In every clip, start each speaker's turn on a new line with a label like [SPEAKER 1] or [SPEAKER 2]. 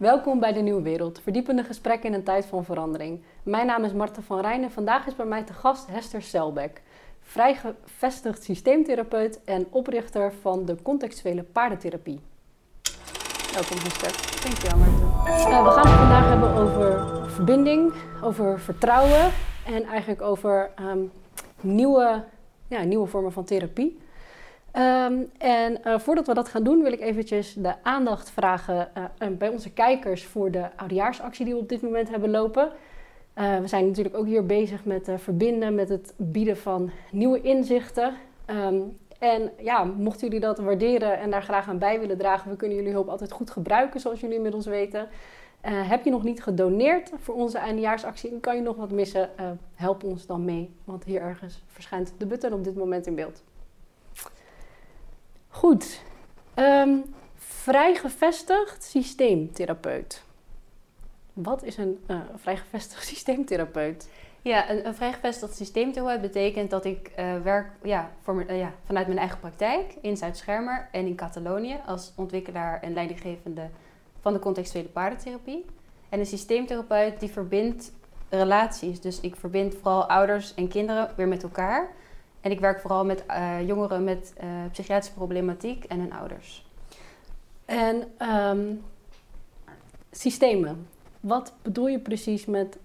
[SPEAKER 1] Welkom bij de Nieuwe Wereld, verdiepende gesprekken in een tijd van verandering. Mijn naam is Marten van Rijn en vandaag is bij mij te gast Hester Selbeck, vrijgevestigd systeemtherapeut en oprichter van de contextuele paardentherapie. Welkom Hester.
[SPEAKER 2] Dankjewel Marten.
[SPEAKER 1] Uh, we gaan het vandaag hebben over verbinding, over vertrouwen en eigenlijk over um, nieuwe, ja, nieuwe vormen van therapie. Um, en uh, voordat we dat gaan doen, wil ik eventjes de aandacht vragen uh, bij onze kijkers voor de oudejaarsactie die we op dit moment hebben lopen. Uh, we zijn natuurlijk ook hier bezig met verbinden, met het bieden van nieuwe inzichten. Um, en ja, mochten jullie dat waarderen en daar graag aan bij willen dragen, we kunnen jullie hulp altijd goed gebruiken, zoals jullie inmiddels weten. heb je nog niet gedoneerd voor onze eindejaarsactie en kan je nog wat missen, help ons dan mee, want hier ergens verschijnt de button op dit moment in beeld. Goed. Um, vrijgevestigd systeemtherapeut. Wat is een uh, vrijgevestigd systeemtherapeut?
[SPEAKER 2] Ja, een, een vrijgevestigd systeemtherapeut betekent dat ik uh, werk ja, uh, ja, vanuit mijn eigen praktijk in Zuid-Schermer en in Catalonië als ontwikkelaar en leidinggevende van de contextuele paardentherapie. En een systeemtherapeut die verbindt relaties. Dus ik verbind vooral ouders en kinderen weer met elkaar. En ik werk vooral met uh, jongeren met uh, psychiatrische problematiek en hun ouders.
[SPEAKER 1] En um, systemen. Wat bedoel je precies met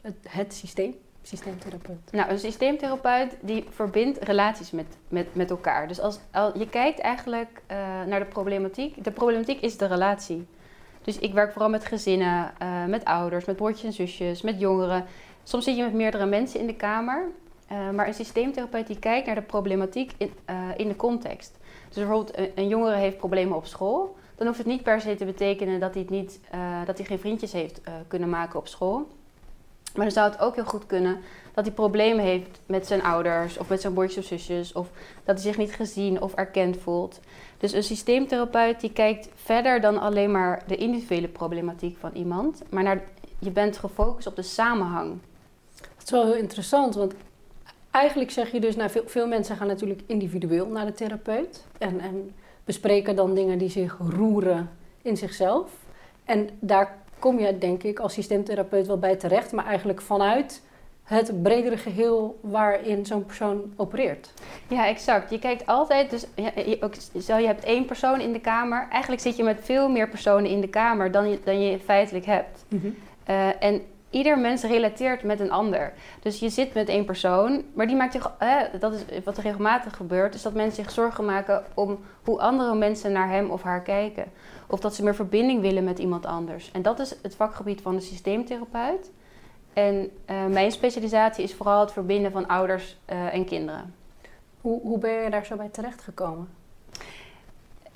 [SPEAKER 1] het, het, systeem? Systeemtherapeut.
[SPEAKER 2] Nou, een systeemtherapeut die verbindt relaties met, met, met elkaar. Dus als, als je kijkt eigenlijk naar de problematiek. De problematiek is de relatie. Dus ik werk vooral met gezinnen, met ouders, met broertjes en zusjes, met jongeren. Soms zit je met meerdere mensen in de kamer. Uh, maar een systeemtherapeut die kijkt naar de problematiek in, uh, in de context. Dus bijvoorbeeld een, jongere heeft problemen op school. Dan hoeft het niet per se te betekenen dat hij, het niet, uh, dat hij geen vriendjes heeft kunnen maken op school. Maar dan zou het ook heel goed kunnen dat hij problemen heeft met zijn ouders of met zijn broertjes of zusjes. Of dat hij zich niet gezien of erkend voelt. Dus een systeemtherapeut die kijkt verder dan alleen maar de individuele problematiek van iemand. Maar naar, je bent gefocust op de samenhang.
[SPEAKER 1] Dat is wel heel interessant, want eigenlijk zeg je dus, nou, veel, veel mensen gaan natuurlijk individueel naar de therapeut en, en bespreken dan dingen die zich roeren in zichzelf. En daar kom je, denk ik, als systeemtherapeut wel bij terecht, maar eigenlijk vanuit het bredere geheel waarin zo'n persoon opereert.
[SPEAKER 2] Ja, exact. Je kijkt altijd, dus je, ook, stel je hebt één persoon in de kamer, eigenlijk zit je met veel meer personen in de kamer dan je, dan je feitelijk hebt. Mm -hmm. uh, en ieder mens relateert met een ander. Dus je zit met één persoon, maar die maakt zich, hè, dat is wat er regelmatig gebeurt, is dat mensen zich zorgen maken om hoe andere mensen naar hem of haar kijken. Of dat ze meer verbinding willen met iemand anders. En dat is het vakgebied van de systeemtherapeut. En uh, mijn specialisatie is vooral het verbinden van ouders uh, en kinderen.
[SPEAKER 1] Hoe, hoe ben je daar zo bij terechtgekomen?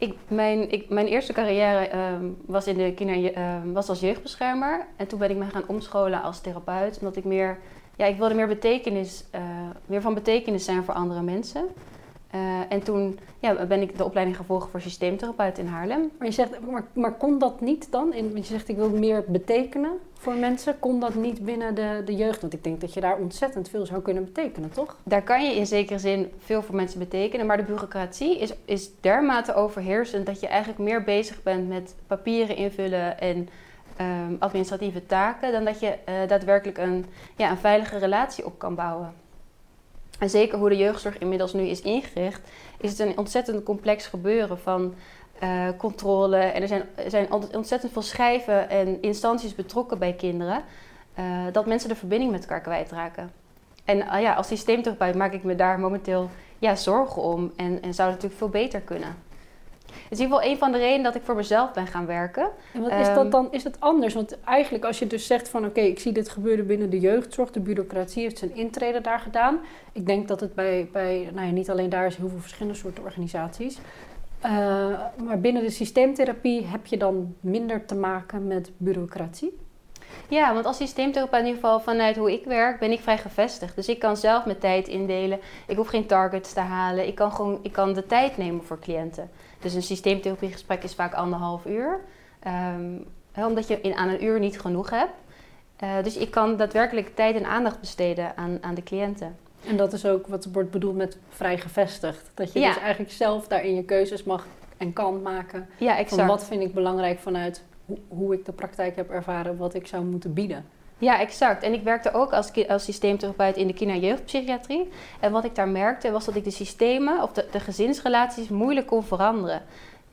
[SPEAKER 2] Ik, mijn, ik, mijn eerste carrière um, was, in de kinder, um, was als jeugdbeschermer. En toen ben ik me gaan omscholen als therapeut. Omdat ik meer, ja, ik wilde meer betekenis, uh, meer van betekenis zijn voor andere mensen. Uh, en toen ja, ben ik de opleiding gevolgd voor systeemtherapeut in Haarlem.
[SPEAKER 1] Maar, je zegt, maar, maar kon dat niet dan? In, want je zegt ik wil meer betekenen voor mensen. Kon dat niet binnen de, de jeugd? Want ik denk dat je daar ontzettend veel zou kunnen betekenen, toch?
[SPEAKER 2] Daar kan je in zekere zin veel voor mensen betekenen. Maar de bureaucratie is, is dermate overheersend dat je eigenlijk meer bezig bent met papieren invullen en um, administratieve taken. Dan dat je uh, daadwerkelijk een, ja, een veilige relatie op kan bouwen. En zeker hoe de jeugdzorg inmiddels nu is ingericht, is het een ontzettend complex gebeuren van uh, controle. En er zijn, er zijn ontzettend veel schrijven en instanties betrokken bij kinderen, uh, dat mensen de verbinding met elkaar kwijtraken. En uh, ja, als systeemtherapeut maak ik me daar momenteel ja, zorgen om en, en zou het natuurlijk veel beter kunnen. Het is in ieder geval een van de redenen dat ik voor mezelf ben gaan werken.
[SPEAKER 1] En wat is dat
[SPEAKER 2] Ehm,
[SPEAKER 1] dan? Is het anders? Want eigenlijk als je dus zegt van oké, ik zie dit gebeuren binnen de jeugdzorg, de bureaucratie heeft zijn intrede daar gedaan. Ik denk dat het bij, bij nou ja, niet alleen daar is heel veel verschillende soorten organisaties. Uh, maar binnen de systeemtherapie heb je dan minder te maken met bureaucratie?
[SPEAKER 2] Ja, want als systeemtherapeut in ieder geval vanuit hoe ik werk, ben ik vrij gevestigd. Dus ik kan zelf mijn tijd indelen. Ik hoef geen targets te halen. Ik kan gewoon ik kan de tijd nemen voor cliënten. Dus een systeemtherapiegesprek is vaak anderhalf uur. Um, omdat je in, aan een uur niet genoeg hebt. Uh, dus ik kan daadwerkelijk tijd en aandacht besteden aan, aan de cliënten.
[SPEAKER 1] En dat is ook wat wordt bedoeld met vrij gevestigd. Dat je
[SPEAKER 2] Ja.
[SPEAKER 1] dus eigenlijk zelf daarin je keuzes mag en kan maken.
[SPEAKER 2] Ja,
[SPEAKER 1] Van
[SPEAKER 2] exact.
[SPEAKER 1] wat vind ik belangrijk vanuit hoe, ik de praktijk heb ervaren, wat ik zou moeten bieden.
[SPEAKER 2] Ja, exact. En ik werkte ook als, als systeemtherapeut in de kinder- en jeugdpsychiatrie. En wat ik daar merkte was dat ik de systemen of de, de gezinsrelaties moeilijk kon veranderen.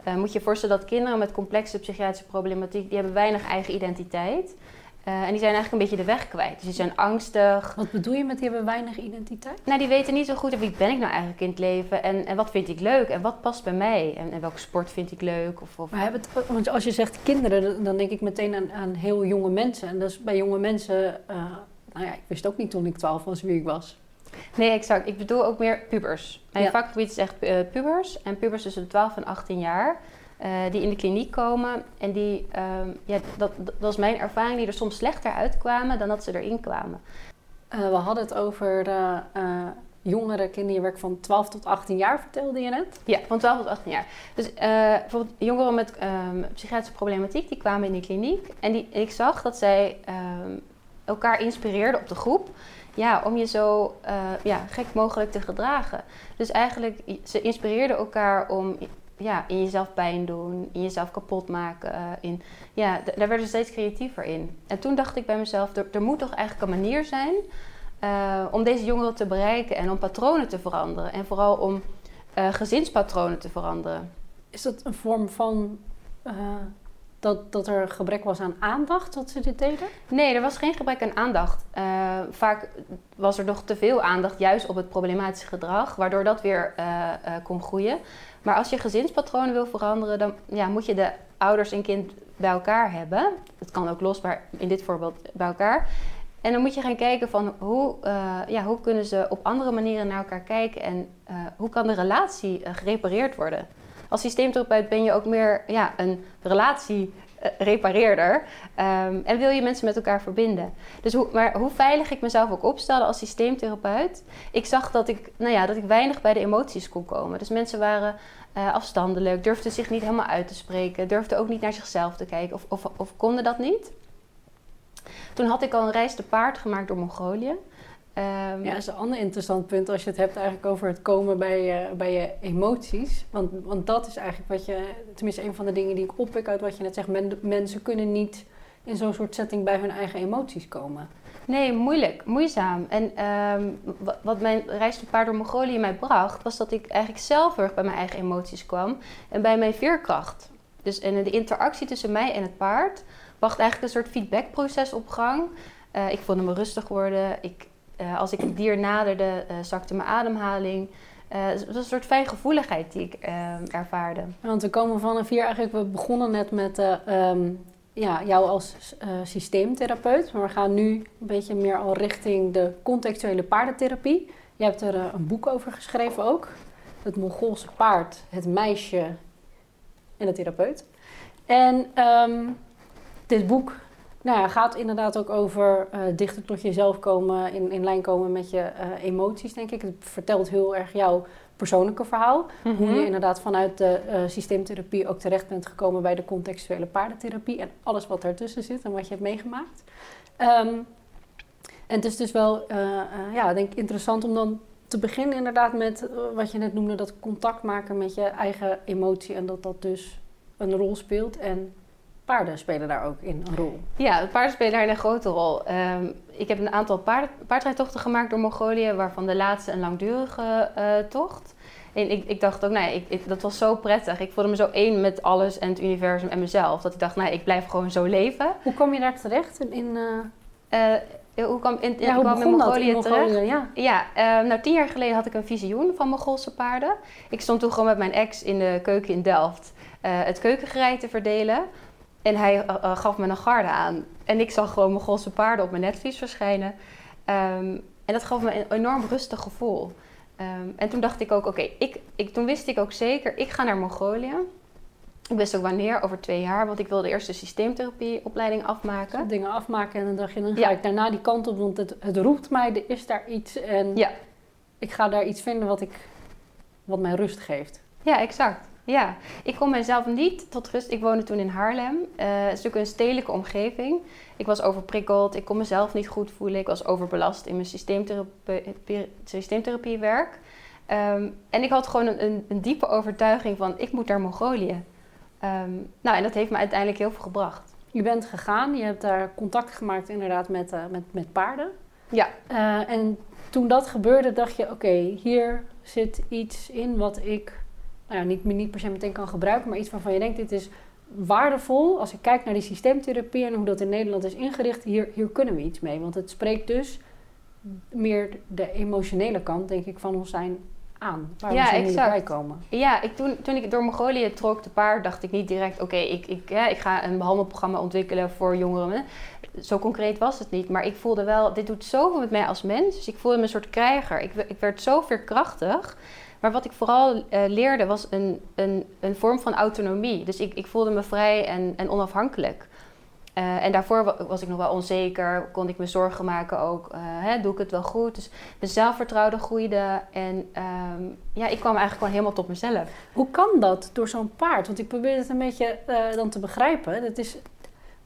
[SPEAKER 2] Uh, moet je je voorstellen dat kinderen met complexe psychiatrische problematiek, die hebben weinig eigen identiteit. Uh, en die zijn eigenlijk een beetje de weg kwijt. Dus die zijn angstig.
[SPEAKER 1] Wat bedoel je met die hebben weinig identiteit?
[SPEAKER 2] Nou, die weten niet zo goed wie ben ik nou eigenlijk in het leven. En, en wat vind ik leuk en wat past bij mij. En, en welke sport vind ik leuk. Of, of...
[SPEAKER 1] Maar hebben het, want als je zegt kinderen, dan denk ik meteen aan, aan heel jonge mensen. En dat is bij jonge mensen, uh, nou ja, ik wist ook niet toen ik 12 was wie ik was.
[SPEAKER 2] Nee, exact. Ik bedoel ook meer pubers. Mijn ja. vakgebied is echt uh, pubers. En pubers tussen de 12 en 18 jaar. Uh, die in de kliniek komen. En die, um, ja, dat, dat was mijn ervaring, die er soms slechter uitkwamen dan dat ze erin kwamen.
[SPEAKER 1] Uh, we hadden het over de jongere kinderen van 12 tot 18 jaar, vertelde je net?
[SPEAKER 2] Ja, van 12 tot 18 jaar. Dus bijvoorbeeld jongeren met um, psychiatrische problematiek, die kwamen in de kliniek. En die, ik zag dat zij um, elkaar inspireerden op de groep ja, om je zo uh, ja, gek mogelijk te gedragen. Dus eigenlijk, ze inspireerden elkaar om ja, in jezelf pijn doen, in jezelf kapot maken. Uh, in, ja, daar werden ze steeds creatiever in. En toen dacht ik bij mezelf, er, moet toch eigenlijk een manier zijn uh, om deze jongeren te bereiken en om patronen te veranderen. En vooral om gezinspatronen te veranderen.
[SPEAKER 1] Is dat een vorm van dat, dat er gebrek was aan aandacht dat ze dit deden?
[SPEAKER 2] Nee, er was geen gebrek aan aandacht. Uh, vaak was er nog te veel aandacht juist op het problematische gedrag, waardoor dat weer uh, uh, kon groeien. Maar als je gezinspatronen wil veranderen, dan ja, moet je de ouders en kind bij elkaar hebben. Het kan ook los, maar in dit voorbeeld bij elkaar. En dan moet je gaan kijken van hoe, ja, hoe kunnen ze op andere manieren naar elkaar kijken en hoe kan de relatie gerepareerd worden als systeemtherapeut ben je ook meer ja, een repareerder Um, en wil je mensen met elkaar verbinden. Dus hoe, maar hoe veilig ik mezelf ook opstelde als systeemtherapeut. Ik zag dat ik, nou ja, dat ik weinig bij de emoties kon komen. Dus mensen waren uh, afstandelijk, durfden zich niet helemaal uit te spreken, durfden ook niet naar zichzelf te kijken of, of, of konden dat niet. Toen had ik al een reis te paard gemaakt door Mongolië.
[SPEAKER 1] Um, ja, dat is een ander interessant punt als je het hebt eigenlijk over het komen bij, je, bij je emoties. Want, want dat is eigenlijk wat je, tenminste een van de dingen die ik oppik uit wat je net zegt. mensen kunnen niet in zo'n soort setting bij hun eigen emoties komen.
[SPEAKER 2] Nee, moeilijk, moeizaam. En um, wat mijn reis te paard door Mongolië mij bracht, was dat ik eigenlijk zelf heel erg bij mijn eigen emoties kwam en bij mijn veerkracht. Dus en de interactie tussen mij en het paard bracht eigenlijk een soort feedbackproces op gang. Uh, ik voelde me rustig worden. Ik, uh, als ik het dier naderde, uh, zakte mijn ademhaling. Uh, het was een soort fijngevoeligheid die ik ervaarde.
[SPEAKER 1] Want we komen vanaf hier eigenlijk, we begonnen net met um, ja, jou als systeemtherapeut. Maar we gaan nu een beetje meer al richting de contextuele paardentherapie. Je hebt er een boek over geschreven ook. Het Mongoolse paard, het meisje en de therapeut. En um, dit boek nou ja, gaat inderdaad ook over uh, dichter tot jezelf komen, in, in lijn komen met je uh, emoties, denk ik. Het vertelt heel erg jouw persoonlijke verhaal. Mm -hmm. Hoe je inderdaad vanuit de uh, systeemtherapie ook terecht bent gekomen bij de contextuele paardentherapie en alles wat daartussen zit en wat je hebt meegemaakt. Um, en het is dus wel, ja, denk ik interessant om dan te beginnen inderdaad met wat je net noemde, dat contact maken met je eigen emotie en dat dat dus een rol speelt en paarden spelen daar ook in een rol.
[SPEAKER 2] Ja, paarden spelen daar een grote rol. Um, ik heb een aantal paard, paardrijdtochten gemaakt door Mongolië, waarvan de laatste een langdurige uh, tocht. En ik, ik, dacht ook, nee, ik, ik, dat was zo prettig. Ik voelde me zo één met alles en het universum en mezelf. Dat ik dacht, nee, ik blijf gewoon zo leven.
[SPEAKER 1] Hoe kom je daar terecht? In,
[SPEAKER 2] uh... Uh, hoe kwam, in, ja, hoe kwam in Mongolië, Mongolië terecht? Ja, ja uh, nou tien jaar geleden had ik een visioen van Mongoolse paarden. Ik stond toen gewoon met mijn ex in de keuken in Delft uh, het keukengerei te verdelen. En hij uh, gaf me een garde aan. En ik zag gewoon mijn Golse paarden op mijn netvlies verschijnen. Um, en dat gaf me een enorm rustig gevoel. Um, en toen dacht ik ook, oké, okay, ik, ik, toen wist ik ook zeker, ik ga naar Mongolië. Ik wist ook wanneer, over twee jaar, want ik wilde eerst de systeemtherapieopleiding afmaken.
[SPEAKER 1] Dingen afmaken en dan dacht je, dan ga ja. ik daarna die kant op, want het, het roept mij, er is daar iets. En ja. ik ga daar iets vinden wat, ik, wat mij rust geeft.
[SPEAKER 2] Ja, exact. Ja, ik kon mezelf niet tot rust. Ik woonde toen in Haarlem. Uh, het is natuurlijk een stedelijke omgeving. Ik was overprikkeld, ik kon mezelf niet goed voelen. Ik was overbelast in mijn systeemtherapie, systeemtherapiewerk. Um, en ik had gewoon een, een, een, diepe overtuiging van, ik moet naar Mongolië. Ehm, nou, en dat heeft me uiteindelijk heel veel gebracht.
[SPEAKER 1] Je bent gegaan, je hebt daar contact gemaakt inderdaad met, uh, met, met paarden.
[SPEAKER 2] Ja.
[SPEAKER 1] Uh, en toen dat gebeurde, dacht je: oké, hier zit iets in wat ik nou ja, niet, niet per se meteen kan gebruiken, maar iets waarvan je denkt: dit is waardevol. Als ik kijk naar die systeemtherapie en hoe dat in Nederland is ingericht, hier, hier kunnen we iets mee. Want het spreekt dus meer de emotionele kant, denk ik, van ons zijn aan. Waar
[SPEAKER 2] ja,
[SPEAKER 1] we zo bij komen.
[SPEAKER 2] Ja, ik, toen, toen ik door Mongolië trok te paard, dacht ik niet direct... oké, ik, ik, ja, ik ga een behandelprogramma ontwikkelen voor jongeren. Zo concreet was het niet. Maar ik voelde wel, dit doet zoveel met mij als mens. Dus ik voelde me een soort krijger. Ik, ik werd zo veerkrachtig. Maar wat ik vooral uh, leerde was een, een, een vorm van autonomie. Dus ik, ik voelde me vrij en, en onafhankelijk. Uh, en daarvoor was ik nog wel onzeker, kon ik me zorgen maken ook. Uh, hè, doe ik het wel goed? Dus mijn zelfvertrouwen groeide. En um, ja, ik kwam eigenlijk gewoon helemaal tot mezelf.
[SPEAKER 1] Hoe kan dat door zo'n paard? Want ik probeer het een beetje dan te begrijpen. Dat is,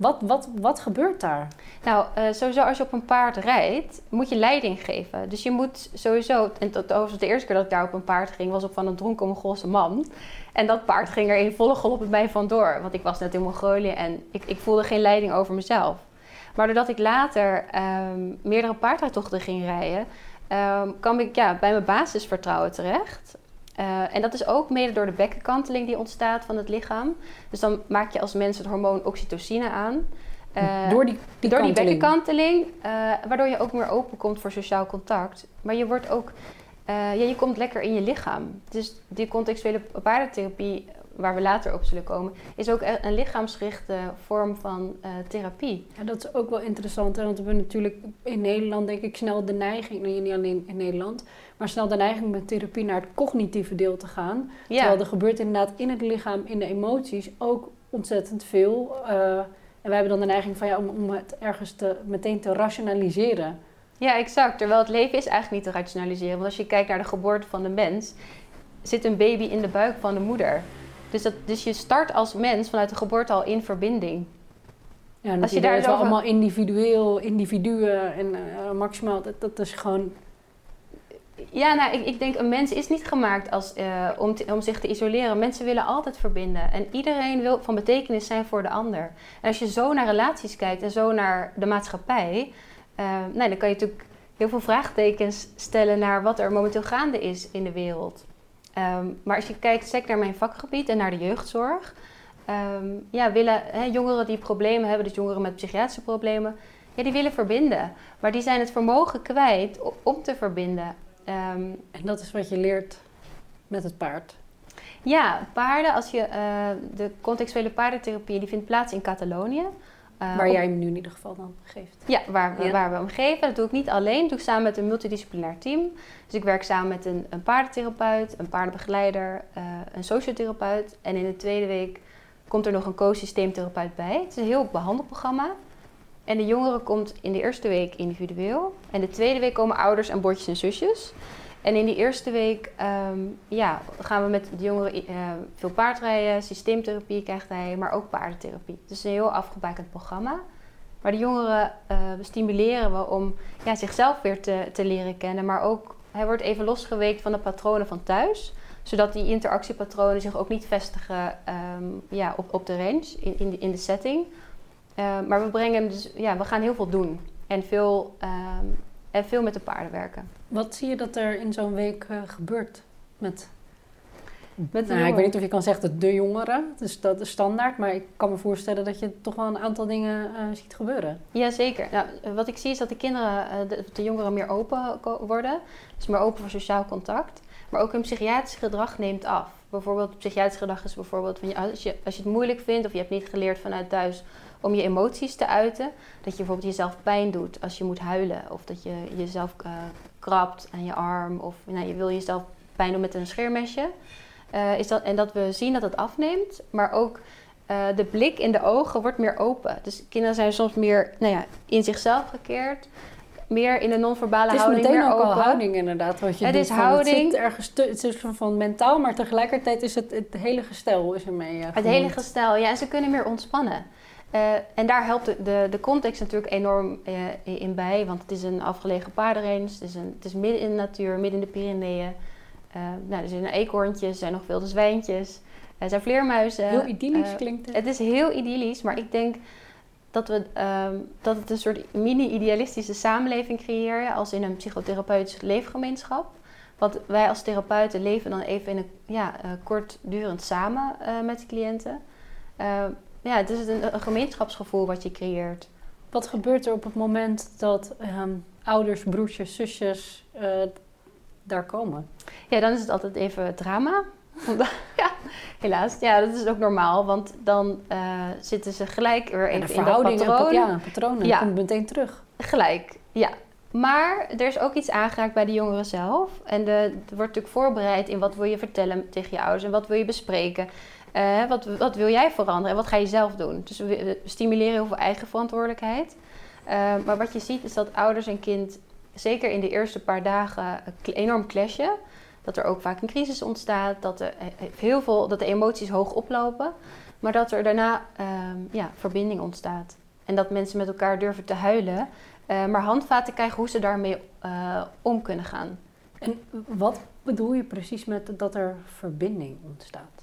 [SPEAKER 1] wat, wat, wat gebeurt daar?
[SPEAKER 2] Nou, sowieso als je op een paard rijdt, moet je leiding geven. Dus je moet sowieso... En overigens de eerste keer dat ik daar op een paard ging, was op van een dronken Mongoolse man. En dat paard ging er in volle met mij vandoor. Want ik was net in Mongolië en ik, ik voelde geen leiding over mezelf. Maar doordat ik later um, meerdere paardrijdtochten ging rijden, um, kwam ik ja, bij mijn basisvertrouwen terecht. Uh, en dat is ook mede door de bekkenkanteling die ontstaat van het lichaam. Dus dan maak je als mens het hormoon oxytocine aan.
[SPEAKER 1] Uh, door die, die
[SPEAKER 2] door die bekkenkanteling, uh, waardoor je ook meer open komt voor sociaal contact. Maar je wordt ook ja, je komt lekker in je lichaam. Dus die contextuele paardentherapie, waar we later op zullen komen, is ook e- een lichaamsgerichte vorm van uh, therapie.
[SPEAKER 1] Ja, dat is ook wel interessant, hè? want we hebben natuurlijk in Nederland, denk ik, snel de neiging, nou, niet alleen in Nederland, maar snel de neiging met therapie naar het cognitieve deel te gaan. Ja. Terwijl er gebeurt inderdaad in het lichaam, in de emoties, ook ontzettend veel. Uh, en wij hebben dan de neiging van ja, om, om het ergens te, meteen te rationaliseren.
[SPEAKER 2] Ja, exact. Terwijl het leven is eigenlijk niet te rationaliseren. Want als je kijkt naar de geboorte van de mens, zit een baby in de buik van de moeder. Dus, dat, dus je start als mens vanuit de geboorte al in verbinding.
[SPEAKER 1] Ja, als je daar is wel allemaal individueel, individuen en uh, maximaal, dat, dat is gewoon...
[SPEAKER 2] Ja, nou, ik, ik denk een mens is niet gemaakt als, uh, om, te, om zich te isoleren. Mensen willen altijd verbinden. En iedereen wil van betekenis zijn voor de ander. En als je zo naar relaties kijkt en zo naar de maatschappij uh, nou, dan kan je natuurlijk heel veel vraagtekens stellen naar wat er momenteel gaande is in de wereld. Um, maar als je kijkt zeker naar mijn vakgebied en naar de jeugdzorg, um, ja, willen hè, jongeren die problemen hebben, dus jongeren met psychiatrische problemen, ja, die willen verbinden. Maar die zijn het vermogen kwijt om te verbinden.
[SPEAKER 1] Um, en dat is wat je leert met het paard.
[SPEAKER 2] Ja, paarden, als je uh, de contextuele paardentherapie, die vindt plaats in Catalonië.
[SPEAKER 1] Uh, waar jij hem nu in ieder geval dan geeft.
[SPEAKER 2] Ja, waar we, ja. waar we hem geven. Dat doe ik niet alleen. Dat doe ik samen met een multidisciplinair team. Dus ik werk samen met een, een paardentherapeut, een paardenbegeleider, uh, een sociotherapeut. En in de tweede week komt er nog een co-systeemtherapeut bij. Het is een heel behandelprogramma. En de jongere komt in de eerste week individueel. En de tweede week komen ouders en bordjes en zusjes. En in die eerste week um, ja, gaan we met de jongeren uh, veel paardrijden, systeemtherapie krijgt hij, maar ook paardentherapie. Het is een heel afgebakend programma. Maar de jongeren uh, stimuleren we om ja, zichzelf weer te, te leren kennen, maar ook hij wordt even losgeweekt van de patronen van thuis zodat die interactiepatronen zich ook niet vestigen um, ja, op, op de range, in, in, de, in de setting. Uh, maar we brengen dus, ja, we gaan heel veel doen. En veel, um, en veel met de paarden werken.
[SPEAKER 1] Wat zie je dat er in zo'n week uh, gebeurt met... met nou, ik weet niet of je kan zeggen dat de jongeren, dus dat is standaard, maar ik kan me voorstellen dat je toch wel een aantal dingen uh, ziet gebeuren.
[SPEAKER 2] Jazeker. Nou, wat ik zie is dat de kinderen, uh, de, de, jongeren meer open worden, dus meer open voor sociaal contact, maar ook hun psychiatrisch gedrag neemt af. Bijvoorbeeld, psychiatrisch gedrag is bijvoorbeeld van, als, je, als je het moeilijk vindt of je hebt niet geleerd vanuit thuis om je emoties te uiten. Dat je bijvoorbeeld jezelf pijn doet als je moet huilen. Of dat je jezelf uh, krabt aan je arm. Of nou, je wil jezelf pijn doen met een scheermesje. Uh, is dat, en dat we zien dat het afneemt. Maar ook uh, de blik in de ogen wordt meer open. Dus kinderen zijn soms meer nou ja, in zichzelf gekeerd. Meer in een non-verbale houding.
[SPEAKER 1] Het is meteen ook
[SPEAKER 2] open.
[SPEAKER 1] al houding inderdaad. Wat je
[SPEAKER 2] het
[SPEAKER 1] doet,
[SPEAKER 2] is houding.
[SPEAKER 1] Het, zit ergens het is van mentaal, maar tegelijkertijd is het, het hele gestel is ermee uh,
[SPEAKER 2] Het hele gestel, ja. En ze kunnen meer ontspannen. Uh, en daar helpt de, de, de, context natuurlijk enorm uh, in bij, want het is een afgelegen paardenrange, het is, een, het is midden in de natuur, midden in de Pyreneeën. Uh, nou, er zijn eekhoorntjes, er zijn nog wilde zwijntjes. Er zijn vleermuizen.
[SPEAKER 1] Heel idyllisch
[SPEAKER 2] Eh,
[SPEAKER 1] klinkt het.
[SPEAKER 2] Het is heel idyllisch, maar ik denk dat, we, ehm, dat het een soort mini-idealistische samenleving creëren als in een psychotherapeutisch leefgemeenschap. Want wij als therapeuten leven dan even in een ja, eh, kortdurend samen eh, met de cliënten. Ja, het is een, een gemeenschapsgevoel wat je creëert.
[SPEAKER 1] Wat gebeurt er op het moment dat ehm, ouders, broertjes, zusjes eh, daar komen?
[SPEAKER 2] Ja, dan is het altijd even drama. Ja, helaas. Ja, dat is ook normaal, want dan eh, zitten ze gelijk weer
[SPEAKER 1] En
[SPEAKER 2] even
[SPEAKER 1] de
[SPEAKER 2] in dat
[SPEAKER 1] verhoudingen,
[SPEAKER 2] patroon.
[SPEAKER 1] ja, patronen,
[SPEAKER 2] Ja.
[SPEAKER 1] komt meteen terug.
[SPEAKER 2] Gelijk, ja. Maar er is ook iets aangeraakt bij de jongeren zelf. En de, er wordt natuurlijk voorbereid in wat wil je vertellen tegen je ouders en wat wil je bespreken. Eh, wat, wat wil jij veranderen en wat ga je zelf doen? Dus we, stimuleren heel veel eigen verantwoordelijkheid. Eh, maar wat je ziet is dat ouders en kind, zeker in de eerste paar dagen, enorm clashen. Dat er ook vaak een crisis ontstaat, dat, er eh, heel veel, dat de emoties hoog oplopen. Maar dat er daarna ehm, ja, verbinding ontstaat. En dat mensen met elkaar durven te huilen. maar handvaten krijgen hoe ze daarmee om kunnen gaan.
[SPEAKER 1] En wat bedoel je precies met dat er verbinding ontstaat?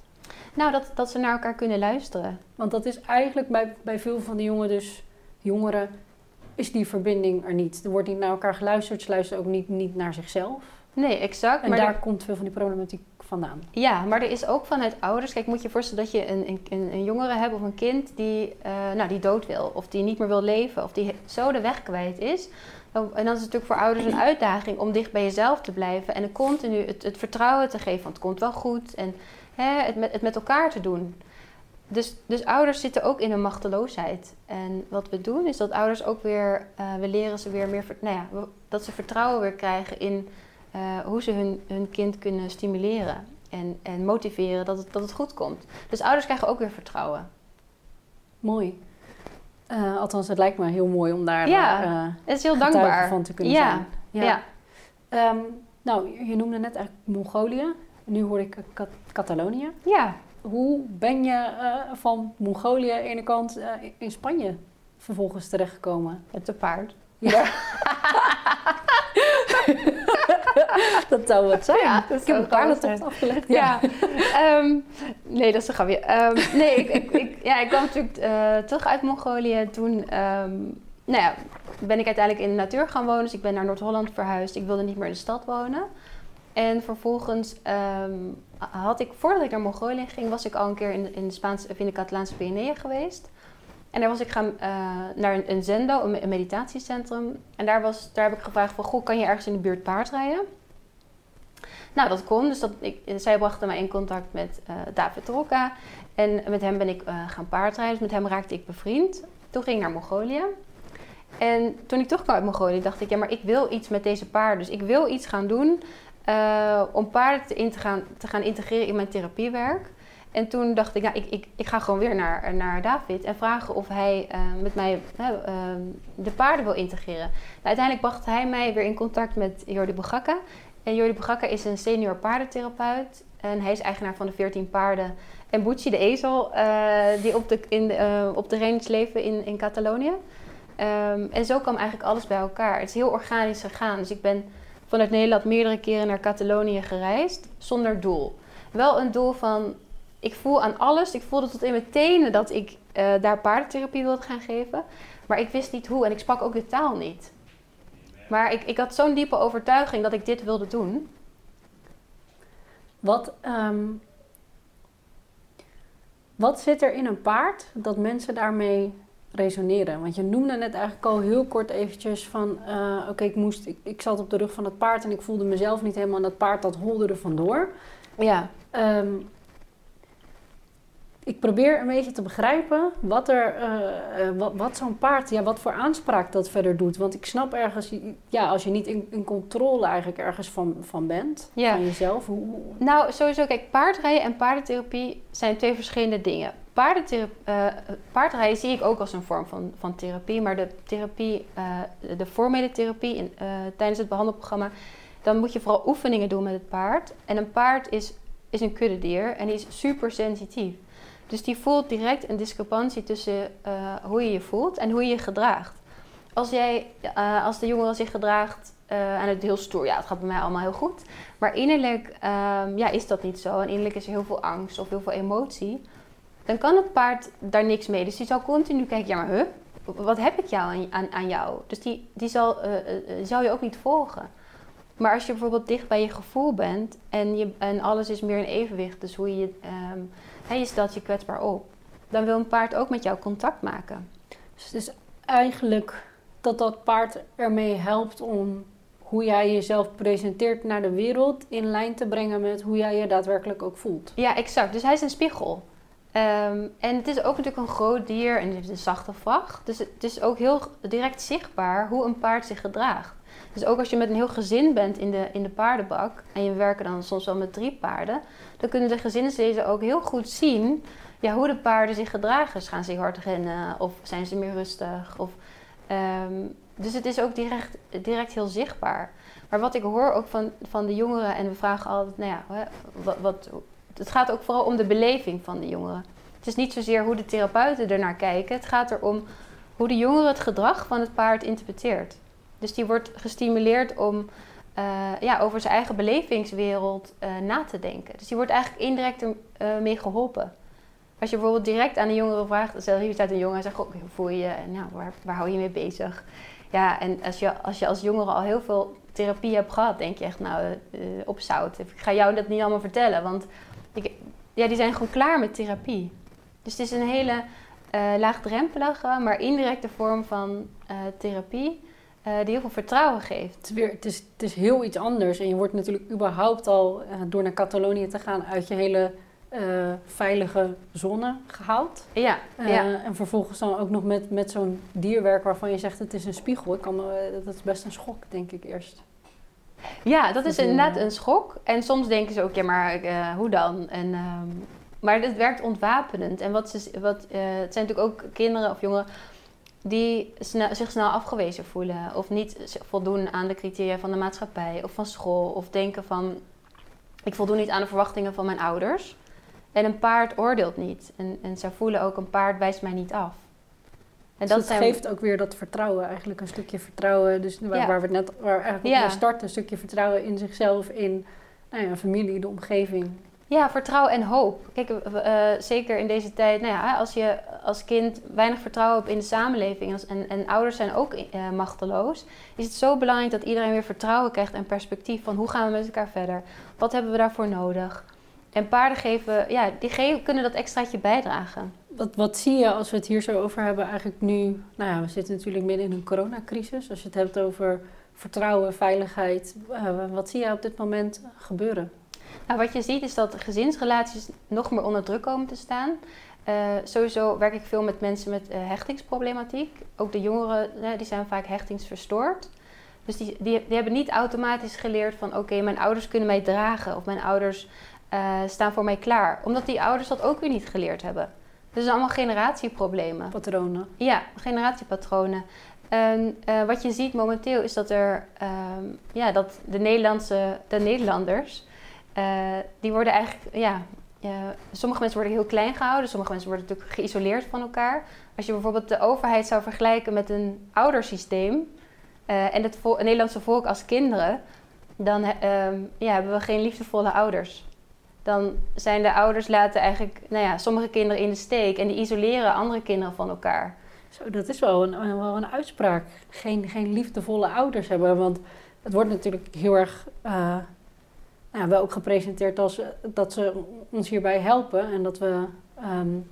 [SPEAKER 2] Nou, dat, dat ze naar elkaar kunnen luisteren.
[SPEAKER 1] Want dat is eigenlijk bij, bij veel van de jongen dus, jongeren, is die verbinding er niet. Er wordt niet naar elkaar geluisterd, ze luisteren ook niet, niet naar zichzelf.
[SPEAKER 2] Nee, exact.
[SPEAKER 1] En
[SPEAKER 2] maar
[SPEAKER 1] daar
[SPEAKER 2] er-
[SPEAKER 1] komt veel van die problematiek vandaan.
[SPEAKER 2] ja, maar er is ook vanuit ouders... Kijk, moet je je voorstellen dat je een, een, een jongere hebt of een kind die, eh, nou, die dood wil. Of die niet meer wil leven. Of die zo de weg kwijt is. Dan- En dan is het natuurlijk voor ouders een uitdaging om dicht bij jezelf te blijven. En continu het, het vertrouwen te geven, want het komt wel goed. En hè, het, met, het met elkaar te doen. Dus, dus ouders zitten ook in een machteloosheid. En wat we doen is dat ouders ook weer, eh, we leren ze weer meer, nou ja, dat ze vertrouwen weer krijgen in eh, hoe ze hun, hun kind kunnen stimuleren. En, en motiveren dat het, dat het goed komt. Dus ouders krijgen ook weer vertrouwen.
[SPEAKER 1] Mooi. Eh, althans, het lijkt me heel mooi om daar
[SPEAKER 2] Ja, Het is heel dankbaar.
[SPEAKER 1] van te kunnen
[SPEAKER 2] Ja,
[SPEAKER 1] zijn.
[SPEAKER 2] Ja.
[SPEAKER 1] Ehm, nou, je- je noemde net eigenlijk Mongolië. Nu hoor ik Cat- Catalonië.
[SPEAKER 2] ja.
[SPEAKER 1] Hoe ben je eh, van Mongolië aan de ene kant eh, in Spanje vervolgens terechtgekomen?
[SPEAKER 2] Het te paard.
[SPEAKER 1] Ja. dat zou wat zijn.
[SPEAKER 2] Ja,
[SPEAKER 1] ik heb een paardentocht afgelegd.
[SPEAKER 2] Ja. Ehm, nee, dat is een grapje. Ehm, nee, ik, ik, ik- ja, ik kwam natuurlijk eh, terug uit Mongolië. Toen ehm, nou ja, ben ik uiteindelijk in de natuur gaan wonen. Dus ik ben naar Noord-Holland verhuisd. Ik wilde niet meer in de stad wonen. En vervolgens ehm, had ik, voordat ik naar Mongolië ging, was ik al een keer in in de, Spaanse, of in de Catalaanse Pyreneeën geweest. En daar was ik gaan eh, naar een, zendo, een, me- een meditatiecentrum. En daar, was, daar heb ik gevraagd van, goh, kan je ergens in de buurt paardrijden? Nou, dat kon. Dus dat, ik, zij brachten mij in contact met eh, David Rocca. En met hem ben ik eh, gaan paardrijden. Dus met hem raakte ik bevriend. Toen ging ik naar Mongolië. En toen ik terugkwam uit Mongolië, dacht ik... ja, maar ik wil iets met deze paarden. Dus ik wil iets gaan doen eh, om paarden te, in te, gaan, te gaan integreren in mijn therapiewerk. En toen dacht ik, nou, ik, ik, ik ga gewoon weer naar, naar David en vragen of hij eh, met mij eh, de paarden wil integreren. Nou, uiteindelijk bracht hij mij weer in contact met Jordi Bogakka. En Jordi Bogakka is een senior paardentherapeut. En hij is eigenaar van de 14 paarden. En Bucci, de ezel, die op de, in op de range leven in, in Catalonië. Ehm, en zo kwam eigenlijk alles bij elkaar. Het is heel organisch gegaan. Dus ik ben vanuit Nederland meerdere keren naar Catalonië gereisd. Zonder doel. Wel een doel van... Ik voel aan alles. Ik voelde tot in mijn tenen dat ik eh, daar paardentherapie wilde gaan geven. Maar ik wist niet hoe. En ik sprak ook de taal niet. Maar ik, ik had zo'n diepe overtuiging dat ik dit wilde doen.
[SPEAKER 1] Wat, ehm, wat zit er in een paard dat mensen daarmee resoneren? Want je noemde net eigenlijk al heel kort eventjes van... eh, oké, ik moest, ik, ik zat op de rug van het paard en ik voelde mezelf niet helemaal... en dat paard dat holde er vandoor.
[SPEAKER 2] Ja.
[SPEAKER 1] Ehm, ik probeer een beetje te begrijpen wat, er, eh, eh, wat, wat zo'n paard, ja, wat voor aanspraak dat verder doet. Want ik snap ergens, ja, als je niet in, in controle eigenlijk ergens van, van bent,
[SPEAKER 2] Ja.
[SPEAKER 1] van jezelf. Hoe-
[SPEAKER 2] Nou, sowieso, kijk, paardrijden en paardentherapie zijn twee verschillende dingen. Paardentherapie, eh, paardrijden zie ik ook als een vorm van, van therapie, maar de therapie, eh, de formele therapie in, eh, tijdens het behandelprogramma, dan moet je vooral oefeningen doen met het paard. En een paard is, is een kuddedier en die is super sensitief. Dus die voelt direct een discrepantie tussen hoe je je voelt en hoe je je gedraagt. Als, jij, als de jongen zich gedraagt uh, aan het heel stoer. Ja, het gaat bij mij allemaal heel goed. Maar innerlijk ehm, ja, is dat niet zo. En innerlijk is er heel veel angst of heel veel emotie. Dan kan het paard daar niks mee. Dus die zal continu kijken, ja maar huh, wat heb ik jou aan, aan, aan jou? Dus die, die zal, uh, zal je ook niet volgen. Maar als je bijvoorbeeld dicht bij je gevoel bent en, je, en alles is meer in evenwicht, dus hoe je, um, je stelt je kwetsbaar op, dan wil een paard ook met jou contact maken.
[SPEAKER 1] Dus het is eigenlijk dat dat paard ermee helpt om hoe jij jezelf presenteert naar de wereld in lijn te brengen met hoe jij je daadwerkelijk ook voelt.
[SPEAKER 2] Ja, exact. Dus hij is een spiegel. Um, en het is ook natuurlijk een groot dier en het heeft een zachte vacht. Dus het is ook heel direct zichtbaar hoe een paard zich gedraagt. Dus ook als je met een heel gezin bent in de, in de paardenbak en je werken dan soms wel met drie paarden, dan kunnen de gezinslezen ook heel goed zien ja, hoe de paarden zich gedragen. Gaan ze hard rennen of zijn ze meer rustig? Of, um, dus het is ook direct, direct heel zichtbaar. Maar wat ik hoor ook van, van de jongeren, en we vragen altijd, nou ja, wat, wat, het gaat ook vooral om de beleving van de jongeren. Het is niet zozeer hoe de therapeuten ernaar kijken, het gaat erom hoe de jongere het gedrag van het paard interpreteert. Dus die wordt gestimuleerd om uh, ja, over zijn eigen belevingswereld uh, na te denken. Dus die wordt eigenlijk indirect ermee uh, geholpen. Als je bijvoorbeeld direct aan een jongere vraagt, stel hier staat een jongen en zegt, hoe voel je je? Nou, waar, waar hou je mee bezig? Ja, en als je, als je als jongere al heel veel therapie hebt gehad, denk je echt, nou, op zout. Ik ga jou dat niet allemaal vertellen, want ja, die zijn gewoon klaar met therapie. Dus het is een hele laagdrempelige, maar indirecte vorm van therapie uh, die heel veel vertrouwen geeft.
[SPEAKER 1] Het is, weer, het, is, het is heel iets anders. En je wordt natuurlijk überhaupt al uh, door naar Catalonië te gaan uit je hele uh, veilige zone gehaald.
[SPEAKER 2] Ja, ja.
[SPEAKER 1] En vervolgens dan ook nog met, met zo'n dierwerk waarvan je zegt het is een spiegel. Ik kan, dat is best een schok, denk ik eerst.
[SPEAKER 2] Ja, dat is inderdaad een schok. En soms denken ze ook, ja, maar hoe dan? En, um, maar het werkt ontwapenend. En wat ze, wat, het zijn natuurlijk ook kinderen of jongeren die zich snel afgewezen voelen of niet voldoen aan de criteria van de maatschappij of van school of denken van ik voldoen niet aan de verwachtingen van mijn ouders. En een paard oordeelt niet. En, en zij voelen ook een paard wijst mij niet af.
[SPEAKER 1] En dus dat geeft ook weer dat vertrouwen, eigenlijk een stukje vertrouwen. Dus waar, waar we het net waar eigenlijk ja. starten, een stukje vertrouwen in zichzelf, in nou ja, familie, de omgeving.
[SPEAKER 2] Ja, vertrouwen en hoop. Kijk, uh, zeker in deze tijd, nou ja, als je als kind weinig vertrouwen hebt in de samenleving en, en ouders zijn ook uh, machteloos, is het zo belangrijk dat iedereen weer vertrouwen krijgt en perspectief van hoe gaan we met elkaar verder? Wat hebben we daarvoor nodig? En paarden geven, ja, die geven, kunnen dat extraatje bijdragen.
[SPEAKER 1] Wat, wat zie je als we het hier zo over hebben, eigenlijk nu? Nou ja, we zitten natuurlijk midden in een coronacrisis. Als je het hebt over vertrouwen, veiligheid, uh, wat zie je op dit moment gebeuren?
[SPEAKER 2] Nou, wat je ziet is dat gezinsrelaties nog meer onder druk komen te staan. Uh, sowieso werk ik veel met mensen met uh, hechtingsproblematiek. Ook de jongeren die zijn vaak hechtingsverstoord. Dus die, die, die hebben niet automatisch geleerd van oké, mijn ouders kunnen mij dragen of mijn ouders staan voor mij klaar. Omdat die ouders dat ook weer niet geleerd hebben. Dus allemaal generatieproblemen.
[SPEAKER 1] Patronen.
[SPEAKER 2] Ja, generatiepatronen. En wat je ziet momenteel is dat er ehm, ja, dat de, Nederlandse, de Nederlanders uh, die worden eigenlijk, ja, uh, sommige mensen worden heel klein gehouden, sommige mensen worden natuurlijk geïsoleerd van elkaar. Als je bijvoorbeeld de overheid zou vergelijken met een oudersysteem en het, Nederlandse volk als kinderen, dan ehm, ja, hebben we geen liefdevolle ouders. Dan zijn de ouders laten eigenlijk nou ja, sommige kinderen in de steek en die isoleren andere kinderen van elkaar.
[SPEAKER 1] Zo, dat is wel een, wel een uitspraak. Geen, geen liefdevolle ouders hebben, want het wordt natuurlijk heel erg ja, wel ook gepresenteerd als dat ze ons hierbij helpen en dat we um,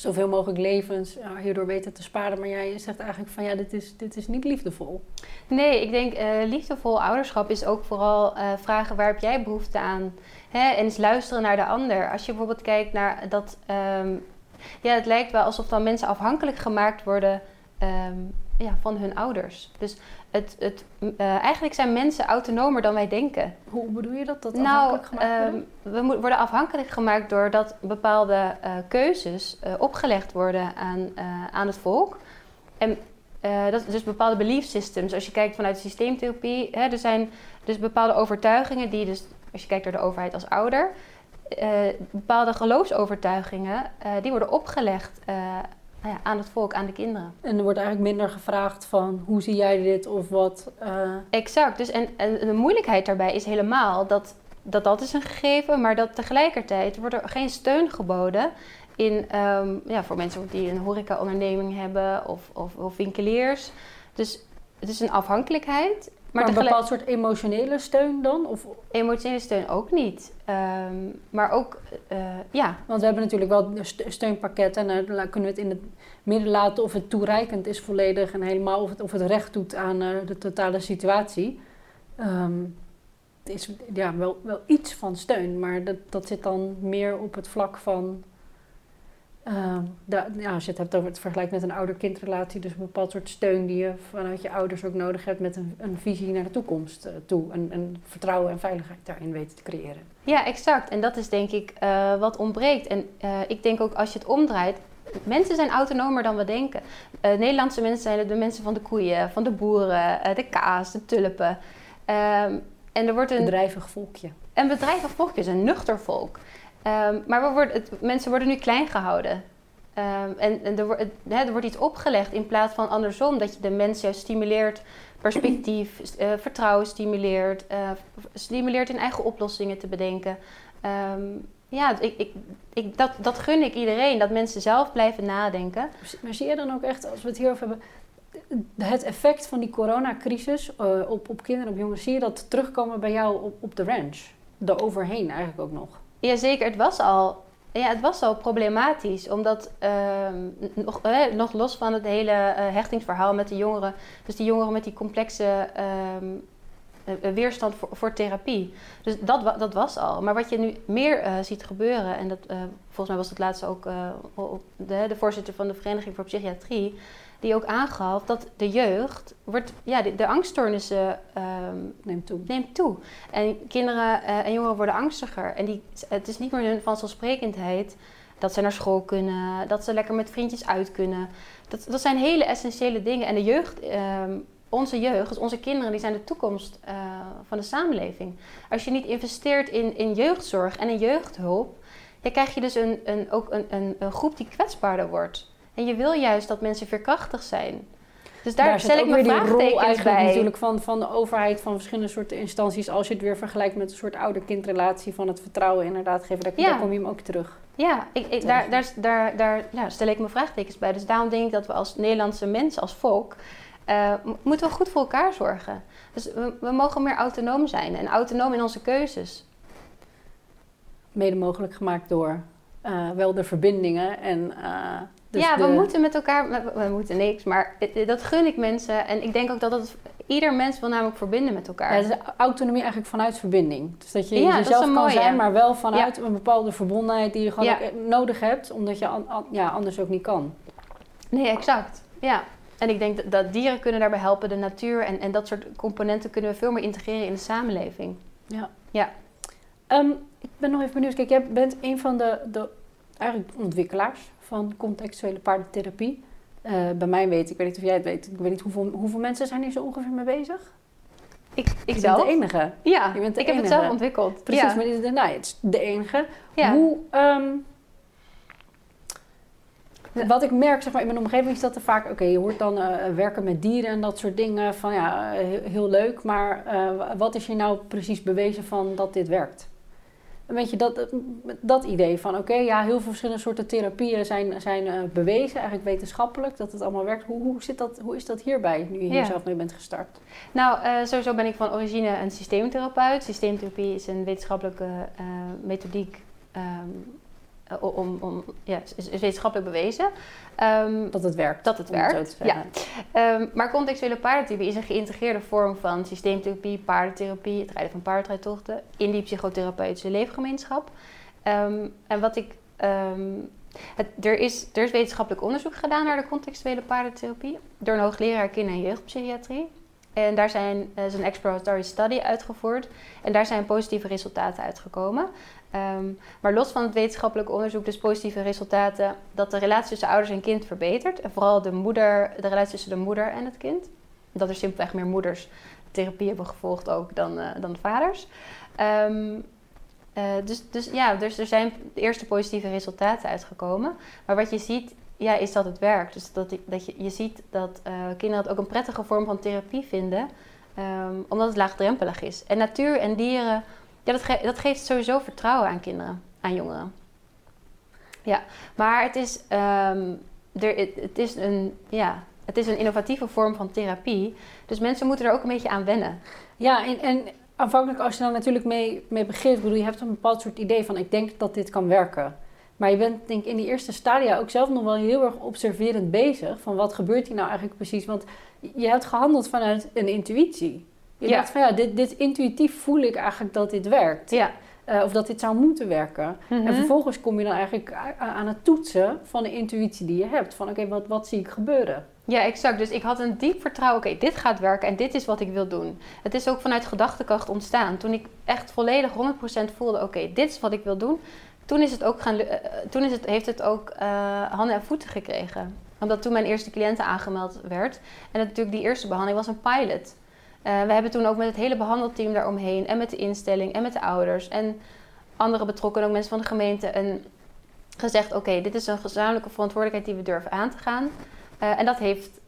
[SPEAKER 1] zoveel mogelijk levens ja, hierdoor weten te sparen. Maar jij zegt eigenlijk van ja, dit is, dit is niet liefdevol.
[SPEAKER 2] Nee, ik denk uh, liefdevol ouderschap is ook vooral uh, vragen waar heb jij behoefte aan? Hè? En eens luisteren naar de ander. Als je bijvoorbeeld kijkt naar dat. Um, ja, het lijkt wel alsof dan mensen afhankelijk gemaakt worden um, ja, van hun ouders. Dus het, het, uh, eigenlijk zijn mensen autonomer dan wij denken.
[SPEAKER 1] Hoe bedoel je dat? dat
[SPEAKER 2] nou, um, we worden afhankelijk gemaakt doordat bepaalde uh, keuzes uh, opgelegd worden aan, aan het volk. En dat dus bepaalde belief systems. Als je kijkt vanuit systeemtherapie, hè, er zijn dus bepaalde overtuigingen die dus, als je kijkt naar de overheid als ouder, bepaalde geloofsovertuigingen, die worden opgelegd nou ja, aan het volk, aan de kinderen.
[SPEAKER 1] En er wordt eigenlijk minder gevraagd van hoe zie jij dit of wat.
[SPEAKER 2] Exact. Dus en, en de moeilijkheid daarbij is helemaal dat, dat dat is een gegeven, maar dat tegelijkertijd wordt er geen steun geboden in, um, ja, voor mensen die een horecaonderneming hebben of, of, of winkeliers. Dus het is een afhankelijkheid.
[SPEAKER 1] Maar, een bepaald soort emotionele steun dan? Of?
[SPEAKER 2] Emotionele steun ook niet. Ehm, maar ook, uh, ja.
[SPEAKER 1] Want we hebben natuurlijk wel steunpakketten en dan kunnen we het in het midden laten of het toereikend is volledig en helemaal of het, of het recht doet aan uh, de totale situatie. Um, het is ja, wel, wel iets van steun, maar dat, dat zit dan meer op het vlak van Ehm, ja, als je het hebt over het vergelijk met een ouder-kindrelatie, dus een bepaald soort steun die je vanuit je ouders ook nodig hebt met een, een visie naar de toekomst uh, toe. En, en, vertrouwen en veiligheid daarin weten te creëren.
[SPEAKER 2] Ja, exact. En dat is denk ik uh, wat ontbreekt. En uh, ik denk ook als je het omdraait, mensen zijn autonomer dan we denken. Nederlandse mensen zijn de mensen van de koeien, van de boeren, de kaas, de tulpen. Ehm,
[SPEAKER 1] en er wordt een bedrijvig volkje.
[SPEAKER 2] Een bedrijvig volkje is een nuchter volk. Um, maar het, mensen worden nu klein gehouden. Um, en, en er, wordt, hè, er wordt iets opgelegd in plaats van andersom. Dat je de mens juist stimuleert, perspectief, uh, vertrouwen stimuleert. Uh, stimuleert in eigen oplossingen te bedenken. Um, ja, ik, ik, ik, dat, dat gun ik iedereen. Dat mensen zelf blijven nadenken.
[SPEAKER 1] Maar zie je dan ook echt, als we het hierover hebben... Het effect van die coronacrisis uh, op, op kinderen, op jongens... Zie je dat terugkomen bij jou op, op de ranch? Daaroverheen eigenlijk ook nog?
[SPEAKER 2] Jazeker, het was al, ja, het was al problematisch. Omdat, uh, nog, eh, nog los van het hele uh, hechtingsverhaal met de jongeren... dus die jongeren met die complexe uh, weerstand voor, voor, therapie. Dus dat, dat was al. Maar wat je nu meer ziet gebeuren... en dat, volgens mij was het laatst ook de, de voorzitter van de Vereniging voor Psychiatrie die ook aangaf dat de jeugd wordt, ja, de, de angststoornissen um,
[SPEAKER 1] neemt, toe.
[SPEAKER 2] neemt toe. En kinderen en jongeren worden angstiger. En die, het is niet meer hun vanzelfsprekendheid dat ze naar school kunnen, dat ze lekker met vriendjes uit kunnen. Dat, dat zijn hele essentiële dingen. En de jeugd, um, onze jeugd, onze kinderen, die zijn de toekomst uh, van de samenleving. Als je niet investeert in, in jeugdzorg en in jeugdhulp, dan krijg je dus een, een, ook een, een, een groep die kwetsbaarder wordt. En je wil juist dat mensen veerkrachtig zijn. Dus daar, daar stel ik me vraagtekens bij.
[SPEAKER 1] natuurlijk van, van de overheid, van verschillende soorten instanties. Als je het weer vergelijkt met een soort ouder-kindrelatie van het vertrouwen inderdaad geven, daar, daar kom je hem ook terug.
[SPEAKER 2] Ja, ik, ik, daar, daar, daar, daar ja, stel ik me vraagtekens bij. Dus daarom denk ik dat we als Nederlandse mensen, als volk, uh, moeten we goed voor elkaar zorgen. Dus we, we mogen meer autonoom zijn en autonoom in onze keuzes.
[SPEAKER 1] Mede mogelijk gemaakt door uh, wel de verbindingen en uh,
[SPEAKER 2] dus ja, we moeten met elkaar, we, moeten niks, maar dat gun ik mensen. En ik denk ook dat dat ieder mens wil namelijk verbinden met elkaar.
[SPEAKER 1] Ja, dus autonomie eigenlijk vanuit verbinding. Dus dat je jezelf kan zijn, maar wel vanuit een bepaalde verbondenheid die je gewoon nodig hebt, omdat je ja, anders ook niet kan.
[SPEAKER 2] Nee, exact. Ja. En ik denk dat, dat, dieren kunnen daarbij helpen, de natuur en, en dat soort componenten kunnen we veel meer integreren in de samenleving.
[SPEAKER 1] Ja.
[SPEAKER 2] ja.
[SPEAKER 1] Um, ik ben nog even benieuwd. Kijk, jij bent een van de, de eigenlijk ontwikkelaars van contextuele paardentherapie. Uh, bij mij weet ik, weet niet of jij het weet, ik weet niet hoeveel, hoeveel mensen zijn hier zo ongeveer mee bezig?
[SPEAKER 2] Ik, ik
[SPEAKER 1] je
[SPEAKER 2] zelf?
[SPEAKER 1] bent de enige.
[SPEAKER 2] Ja, je bent de ik enige. heb het zelf ontwikkeld.
[SPEAKER 1] Precies, ja. maar nou, het is de enige. Ja. Hoe, um, wat ik merk zeg maar, in mijn omgeving is dat er vaak, oké, je hoort dan uh, werken met dieren en dat soort dingen, van ja, heel, heel leuk, maar uh, wat is je nou precies bewezen van dat dit werkt? een beetje dat, dat idee van oké, ja, heel veel verschillende soorten therapieën zijn, zijn uh, bewezen, eigenlijk wetenschappelijk, dat het allemaal werkt. Hoe, hoe, zit dat, hoe is dat hierbij, nu je hier zelf mee bent gestart?
[SPEAKER 2] Nou, sowieso ben ik van origine een systeemtherapeut. Systeemtherapie is een wetenschappelijke methodiek um, om, om, ja, is, wetenschappelijk bewezen.
[SPEAKER 1] Um, dat het werkt.
[SPEAKER 2] Dat het werkt, ja. Um, maar contextuele paardentherapie is een geïntegreerde vorm van systeemtherapie, paardentherapie, het rijden van paardrijdtochten in die psychotherapeutische leefgemeenschap. Um, en wat ik... Het, er, is, er is wetenschappelijk onderzoek gedaan naar de contextuele paardentherapie door een hoogleraar kinder- en jeugdpsychiatrie. En daar zijn, is een exploratory study uitgevoerd en daar zijn positieve resultaten uitgekomen. Um, maar los van het wetenschappelijk onderzoek, dus positieve resultaten, dat de relatie tussen ouders en kind verbetert. En vooral de, moeder, de relatie tussen de moeder en het kind. Dat er simpelweg meer moeders therapie hebben gevolgd ook dan, uh, dan vaders. Um, uh, dus, dus ja, dus er zijn de eerste positieve resultaten uitgekomen. Maar wat je ziet ja, is dat het werk. Dus dat, dat je, je ziet dat uh, kinderen het ook een prettige vorm van therapie vinden, ehm, omdat het laagdrempelig is. En natuur en dieren, ja, dat, dat geeft sowieso vertrouwen aan kinderen, aan jongeren. Ja, maar het is, um, er, het, is een, ja, het is een innovatieve vorm van therapie. Dus mensen moeten er ook een beetje aan wennen.
[SPEAKER 1] Ja, en, en aanvankelijk als je daar natuurlijk mee, mee begint, bedoel, je hebt een bepaald soort idee van ik denk dat dit kan werken. Maar je bent denk ik in die eerste stadia ook zelf nog wel heel erg observerend bezig. Van wat gebeurt hier nou eigenlijk precies? Want je hebt gehandeld vanuit een intuïtie. Je ja. dacht van ja, dit, dit intuïtief voel ik eigenlijk dat dit werkt. Ja. Uh, of dat dit zou moeten werken. En mhm. vervolgens kom je dan eigenlijk aan het toetsen van de intuïtie die je hebt. Van oké, wat, wat zie ik gebeuren?
[SPEAKER 2] Ja, exact. Dus ik had een diep vertrouwen. Oké, dit gaat werken en dit is wat ik wil doen. Het is ook vanuit gedachtekracht ontstaan. Toen ik echt volledig 100% voelde, oké, dit is wat ik wil doen toen, is het ook gaan, uh, toen is het, heeft het ook uh, handen en voeten gekregen. Omdat toen mijn eerste cliënten aangemeld werd. En natuurlijk die eerste behandeling was een pilot. Uh, we hebben toen ook met het hele behandelteam daaromheen en met de instelling en met de ouders en andere betrokkenen, ook mensen van de gemeente, een, gezegd: oké, dit is een gezamenlijke verantwoordelijkheid die we durven aan te gaan. en dat heeft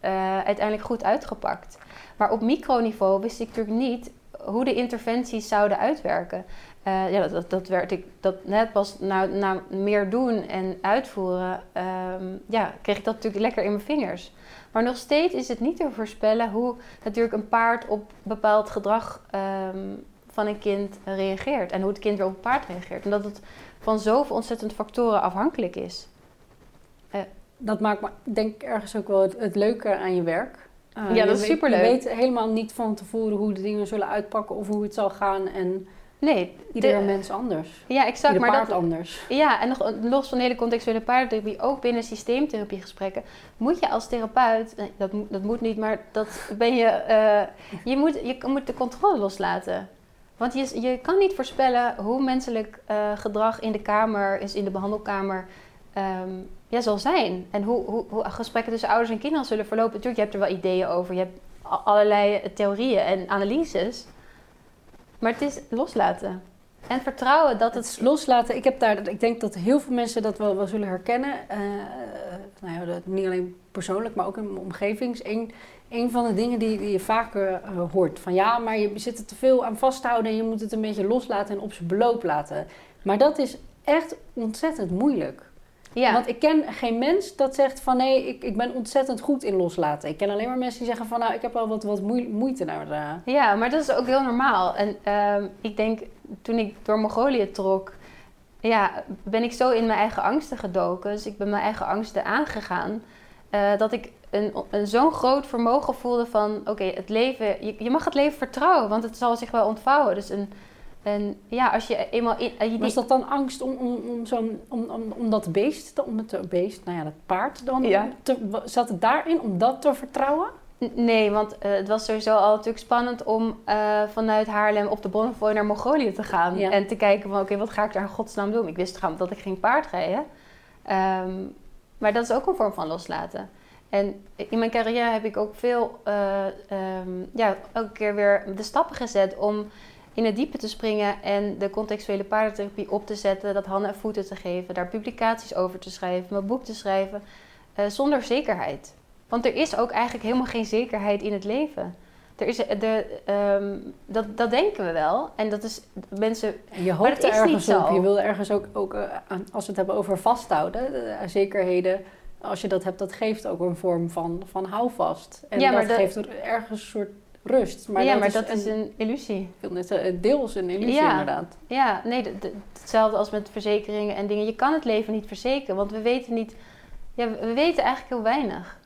[SPEAKER 2] uiteindelijk goed uitgepakt. Maar op microniveau wist ik natuurlijk niet hoe de interventies zouden uitwerken. Ja, dat, dat, werd ik, dat net pas na, na meer doen en uitvoeren, um, ja, kreeg ik dat natuurlijk lekker in mijn vingers. Maar nog steeds is het niet te voorspellen hoe natuurlijk een paard op bepaald gedrag um, van een kind reageert. En hoe het kind weer op een paard reageert. En dat het van zoveel ontzettend factoren afhankelijk is.
[SPEAKER 1] Uh, dat maakt me, denk ik, ergens ook wel het, het leuke aan je werk.
[SPEAKER 2] Uh, ja, dat is superleuk.
[SPEAKER 1] Je weet helemaal niet van tevoren hoe de dingen zullen uitpakken of hoe het zal gaan. En
[SPEAKER 2] Nee.
[SPEAKER 1] Iedere mens anders.
[SPEAKER 2] Ja, exact.
[SPEAKER 1] Ieder maar paard dat, anders.
[SPEAKER 2] Ja, en nog los van de hele contextuele paardentherapie, ook binnen systeemtherapiegesprekken, moet je als therapeut, dat, dat moet niet, maar dat ben je, uh, je, moet, je moet de controle loslaten. Want je, je kan niet voorspellen hoe menselijk uh, gedrag in de kamer, is in de behandelkamer, um, ja, zal zijn. En hoe, hoe, hoe, gesprekken tussen ouders en kinderen zullen verlopen. Natuurlijk, je hebt er wel ideeën over. Je hebt allerlei theorieën en analyses. Maar het is loslaten. En vertrouwen dat het...
[SPEAKER 1] het loslaten. Ik, heb daar, ik denk dat heel veel mensen dat wel, wel zullen herkennen. Uh, nou ja, dat, niet alleen persoonlijk, maar ook in mijn omgeving. Een, een van de dingen die, die je vaker uh, hoort. Van ja, maar je zit er te veel aan vasthouden en je moet het een beetje loslaten en op zijn beloop laten. Maar dat is echt ontzettend moeilijk. Ja. Want ik ken geen mens dat zegt van nee, ik, ik ben ontzettend goed in loslaten. Ik ken alleen maar mensen die zeggen van nou, ik heb wel wat, wat moeite naar de...
[SPEAKER 2] Ja, maar dat is ook heel normaal. En uh, ik denk, toen ik door Mongolië trok, ja, ben ik zo in mijn eigen angsten gedoken. Dus ik ben mijn eigen angsten aangegaan. Uh, dat ik een, een zo'n groot vermogen voelde van oké, het leven, je, je mag het leven vertrouwen, want het zal zich wel ontvouwen. Dus een en ja, als je eenmaal... In,
[SPEAKER 1] Was dat dan angst om, om, om, zo'n, om, om, om dat beest, om het beest, nou ja, dat paard dan, ja. te, zat het daarin om dat te vertrouwen?
[SPEAKER 2] Nee, want uh, het was sowieso al natuurlijk spannend om uh, vanuit Haarlem op de Bonnefoy naar Mongolië te gaan. Ja. En te kijken van, oké, wat ga ik daar in godsnaam doen? Ik wist trouwens dat ik geen paard rijden. Um, maar dat is ook een vorm van loslaten. En in mijn carrière heb ik ook veel, uh, um, ja, elke keer weer de stappen gezet om in het diepe te springen en de contextuele paardentherapie op te zetten, dat handen en voeten te geven, daar publicaties over te schrijven, mijn boek te schrijven, uh, zonder zekerheid. Want er is ook eigenlijk helemaal geen zekerheid in het leven. Er is de, um, dat, dat denken we wel. En dat is mensen.
[SPEAKER 1] je hoopt er ergens op. Je wil ergens ook, ook uh, als we het hebben over vasthouden, uh, zekerheden. Als je dat hebt, dat geeft ook een vorm van, van houvast. En ja, maar dat geeft ergens een soort rust.
[SPEAKER 2] Maar ja, dat maar is dat een, is een illusie.
[SPEAKER 1] Net, uh, deels een illusie ja. inderdaad.
[SPEAKER 2] Ja, nee, hetzelfde als met verzekeringen en dingen. Je kan het leven niet verzekeren, want we weten niet... Ja, we weten eigenlijk heel weinig.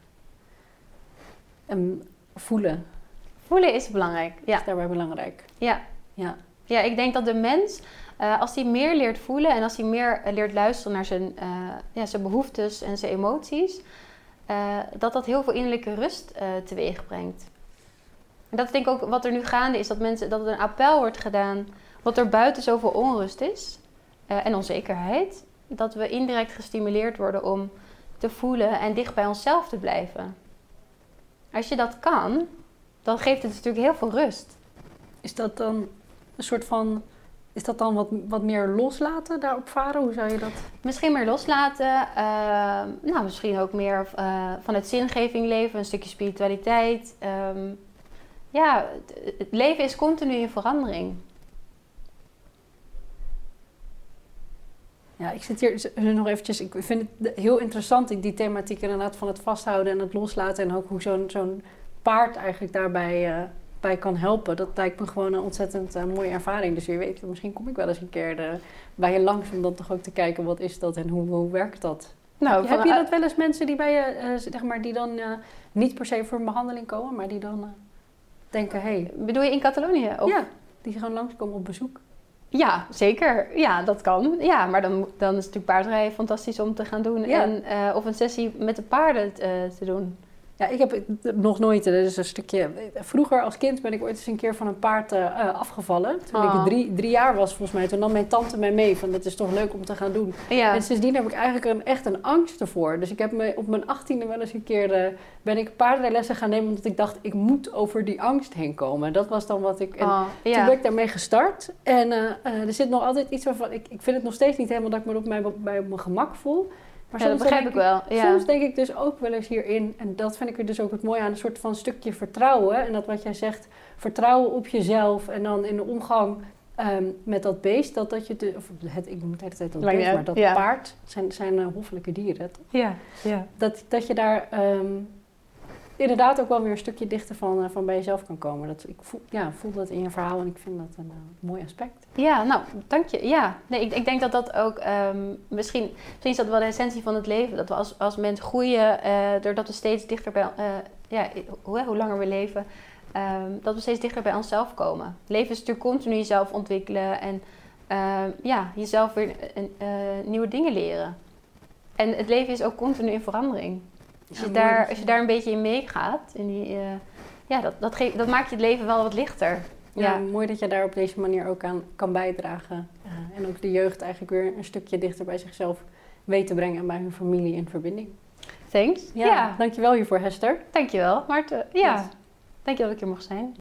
[SPEAKER 1] En voelen.
[SPEAKER 2] Voelen is belangrijk, ja.
[SPEAKER 1] Is daarbij belangrijk.
[SPEAKER 2] Ja. Ja, ja ik denk dat de mens, uh, als hij meer leert voelen... en als hij meer uh, leert luisteren naar zijn, uh, ja, zijn behoeftes en zijn emoties... dat dat heel veel innerlijke rust teweeg brengt. Dat denk ik ook wat er nu gaande is, dat, mensen, dat er een appel wordt gedaan, wat er buiten zoveel onrust is uh, en onzekerheid, dat we indirect gestimuleerd worden om te voelen en dicht bij onszelf te blijven. Als je dat kan, dan geeft het natuurlijk heel veel rust.
[SPEAKER 1] Is dat dan een soort van is dat dan wat, wat meer loslaten daarop varen? Hoe zou je dat?
[SPEAKER 2] Misschien meer loslaten. Uh, nou, misschien ook meer uh, vanuit zingeving leven, een stukje spiritualiteit. Um, ja, het, leven is continu in verandering.
[SPEAKER 1] Ja, ik zit hier nog eventjes. Ik vind het heel interessant, die thematiek inderdaad van het vasthouden en het loslaten. En ook hoe zo'n zo'n paard eigenlijk daarbij uh, bij kan helpen. Dat lijkt me gewoon een ontzettend uh, mooie ervaring. Dus wie weet, misschien kom ik wel eens een keer de, bij je langs om dan toch ook te kijken wat is dat en hoe, hoe werkt dat. Nou, heb, je, heb je dat wel eens mensen die bij je, uh, zeg maar, die dan niet per se voor een behandeling komen, maar die dan denken, hey.
[SPEAKER 2] Bedoel je in Catalonië?
[SPEAKER 1] Of? Ja, die gewoon langskomen op bezoek.
[SPEAKER 2] Ja, zeker. Ja, dat kan. Ja, maar dan, dan is natuurlijk paardrijden fantastisch om te gaan doen. En, uh, of een sessie met de paarden uh, te doen.
[SPEAKER 1] Ja, ik heb nog nooit, dus een stukje... Vroeger als kind ben ik ooit eens een keer van een paard uh, afgevallen. Toen oh. ik drie, drie jaar was volgens mij. Toen nam mijn tante mij mee van dat is toch leuk om te gaan doen. Ja. En sindsdien heb ik eigenlijk een, echt een angst ervoor. Dus ik heb me op mijn achttiende wel eens een keer... Uh, ben ik paardenlessen gaan nemen omdat ik dacht... ik moet over die angst heen komen. Dat was dan wat ik... En oh, ja. Toen ben ik daarmee gestart. En uh, er zit nog altijd iets waarvan... Ik, ik vind het nog steeds niet helemaal dat ik me op mijn, bij op mijn gemak voel...
[SPEAKER 2] Maar ja, dat begrijp ik wel. Ja.
[SPEAKER 1] Soms denk ik dus ook wel eens hierin, en dat vind ik er dus ook het mooie aan, een soort van stukje vertrouwen. En dat wat jij zegt, vertrouwen op jezelf en dan in de omgang um, met dat beest, dat, dat je, de, of het, ik noem het de hele tijd dat beest, maar dat paard, zijn, zijn uh, hoffelijke dieren, toch?
[SPEAKER 2] Ja, ja.
[SPEAKER 1] Dat, dat je daar um, inderdaad ook wel weer een stukje dichter van, uh, van bij jezelf kan komen. Dat, ik voel, ja, voel dat in je verhaal en ik vind dat een uh, mooi aspect.
[SPEAKER 2] Ja, nou, dank je. Ja, nee, ik, ik denk dat dat ook um, misschien, misschien is dat wel de essentie van het leven. Dat we als, als mens groeien, uh, doordat we steeds dichter bij, ja, hoe, hoe langer we leven, um, dat we steeds dichter bij onszelf komen. Leven is natuurlijk continu jezelf ontwikkelen en ehm, ja, jezelf weer nieuwe dingen leren. En het leven is ook continu in verandering. Als, je, daar, als je daar een beetje in meegaat, in die, uh, ja, dat, dat, geeft, dat maakt je het leven wel wat lichter.
[SPEAKER 1] Ja, ja, mooi dat je daar op deze manier ook aan kan bijdragen. Uh, en ook de jeugd eigenlijk weer een stukje dichter bij zichzelf weet te brengen en bij hun familie in verbinding.
[SPEAKER 2] Thanks.
[SPEAKER 1] Ja, ja. dankjewel hiervoor Hester.
[SPEAKER 2] Dankjewel Maarten. Ja, yes. dankjewel dat ik hier mocht zijn.